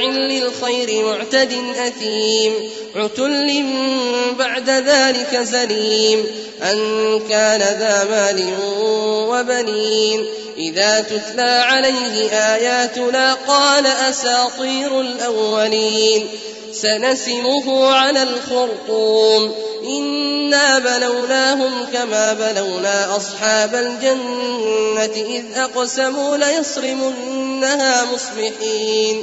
للخير معتد أثيم. عتل بعد ذلك زليم أن كان ذا مال وبنين. إذا تتلى عليه آياتنا قال أساطير الأولين. سنسمه على الخرطوم. إنا بلوناهم كما بلونا أصحاب الجنة إذ أقسموا ليصرمنها مصبحين.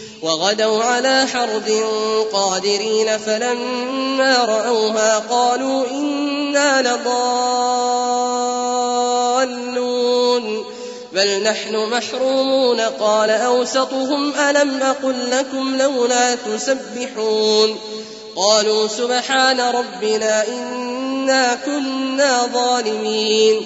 وغدوا على حرد قادرين فلما رأوها قالوا إنا لضالون بل نحن محرومون قال أوسطهم ألم أقل لكم لولا تسبحون قالوا سبحان ربنا إنا كنا ظالمين